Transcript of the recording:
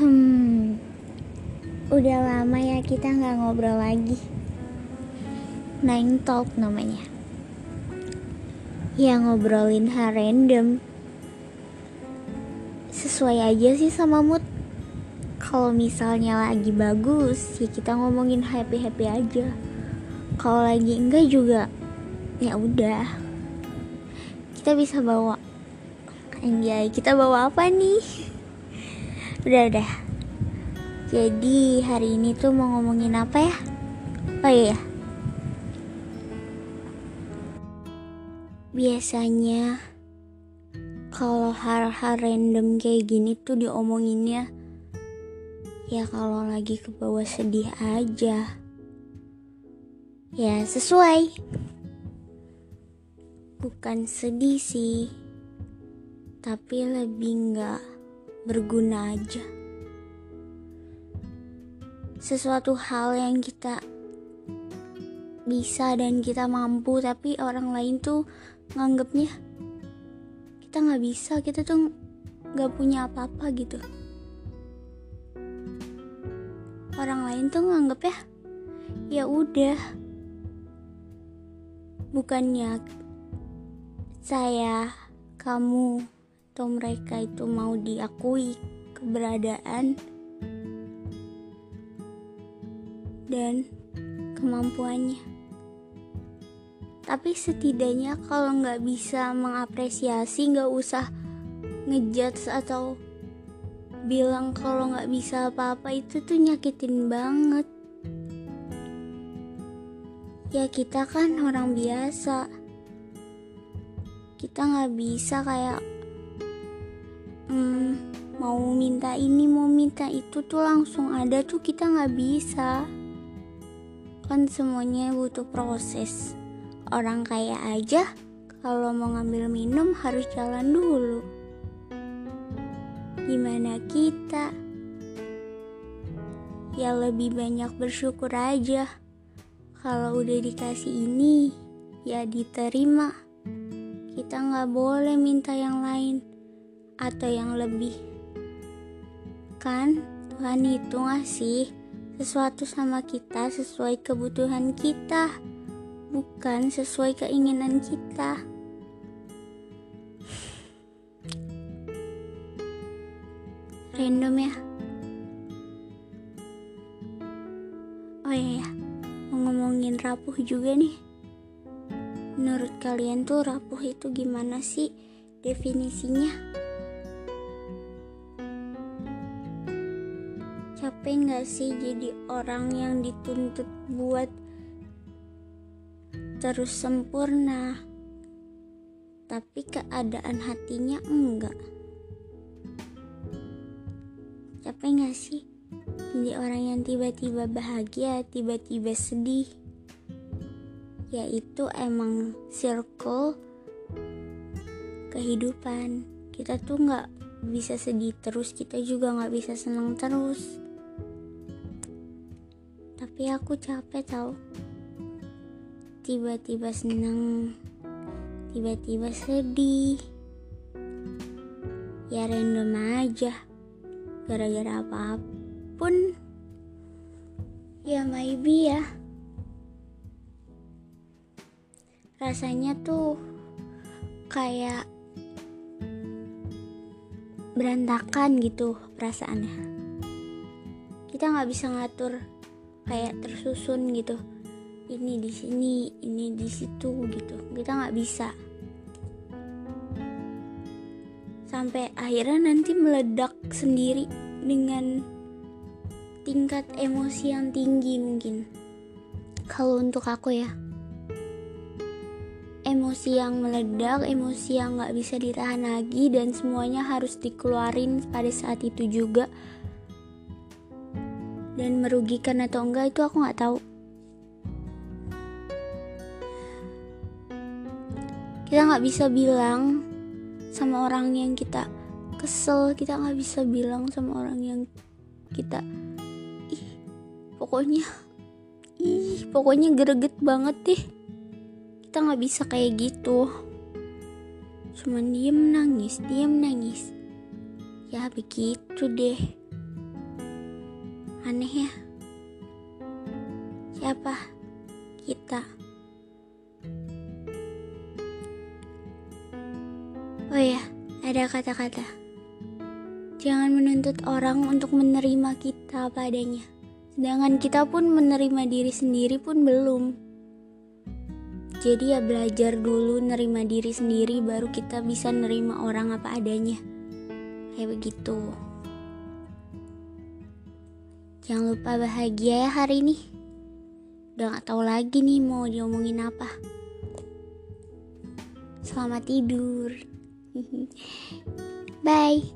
Hmm, udah lama ya kita nggak ngobrol lagi. Nine talk namanya. Ya ngobrolin hal random. Sesuai aja sih sama mood. Kalau misalnya lagi bagus, ya kita ngomongin happy happy aja. Kalau lagi enggak juga, ya udah. Kita bisa bawa. Anjay, kita bawa apa nih? Udah udah. Jadi hari ini tuh mau ngomongin apa ya? Oh iya. Biasanya kalau hal-hal random kayak gini tuh diomonginnya ya kalau lagi ke bawah sedih aja. Ya sesuai. Bukan sedih sih tapi lebih nggak berguna aja. Sesuatu hal yang kita bisa dan kita mampu tapi orang lain tuh nganggapnya kita nggak bisa kita tuh nggak punya apa-apa gitu orang lain tuh nganggap ya ya udah bukannya saya kamu atau mereka itu mau diakui keberadaan dan kemampuannya. Tapi setidaknya kalau nggak bisa mengapresiasi, nggak usah ngejudge atau bilang kalau nggak bisa apa-apa itu tuh nyakitin banget. Ya kita kan orang biasa. Kita nggak bisa kayak hmm, mau minta ini mau minta itu tuh langsung ada tuh kita nggak bisa. Kan semuanya butuh proses. Orang kaya aja kalau mau ngambil minum harus jalan dulu. Gimana kita? Ya lebih banyak bersyukur aja. Kalau udah dikasih ini ya diterima. Kita nggak boleh minta yang lain atau yang lebih. Kan Tuhan itu ngasih sesuatu sama kita sesuai kebutuhan kita, bukan sesuai keinginan kita. Random ya. Oh iya ya, mau ngomongin rapuh juga nih. Menurut kalian tuh rapuh itu gimana sih definisinya? Capek nggak sih jadi orang yang dituntut buat terus sempurna? Tapi keadaan hatinya enggak. Capek nggak sih jadi orang yang tiba-tiba bahagia tiba-tiba sedih? Yaitu emang circle kehidupan. Kita tuh nggak bisa sedih terus kita juga nggak bisa senang terus tapi aku capek tau. Tiba-tiba seneng. Tiba-tiba sedih. Ya random aja. Gara-gara apa pun. Ya maybe ya. Rasanya tuh kayak berantakan gitu perasaannya. Kita nggak bisa ngatur kayak tersusun gitu. Ini di sini ini di situ gitu. Kita nggak bisa. Sampai akhirnya nanti meledak sendiri dengan tingkat emosi yang tinggi mungkin. Kalau untuk aku ya emosi yang meledak emosi yang nggak bisa ditahan lagi dan semuanya harus dikeluarin pada saat itu juga dan merugikan atau enggak itu aku nggak tahu. Kita nggak bisa bilang sama orang yang kita kesel. Kita nggak bisa bilang sama orang yang kita ih pokoknya ih pokoknya greget banget deh. Kita nggak bisa kayak gitu. Cuman diem nangis diem nangis. Ya begitu deh Aneh ya. Siapa? Kita. Oh ya, ada kata-kata. Jangan menuntut orang untuk menerima kita apa adanya. Sedangkan kita pun menerima diri sendiri pun belum. Jadi ya belajar dulu nerima diri sendiri baru kita bisa nerima orang apa adanya. Kayak begitu. Jangan lupa bahagia ya hari ini. Udah gak tahu lagi nih mau diomongin apa. Selamat tidur. Bye.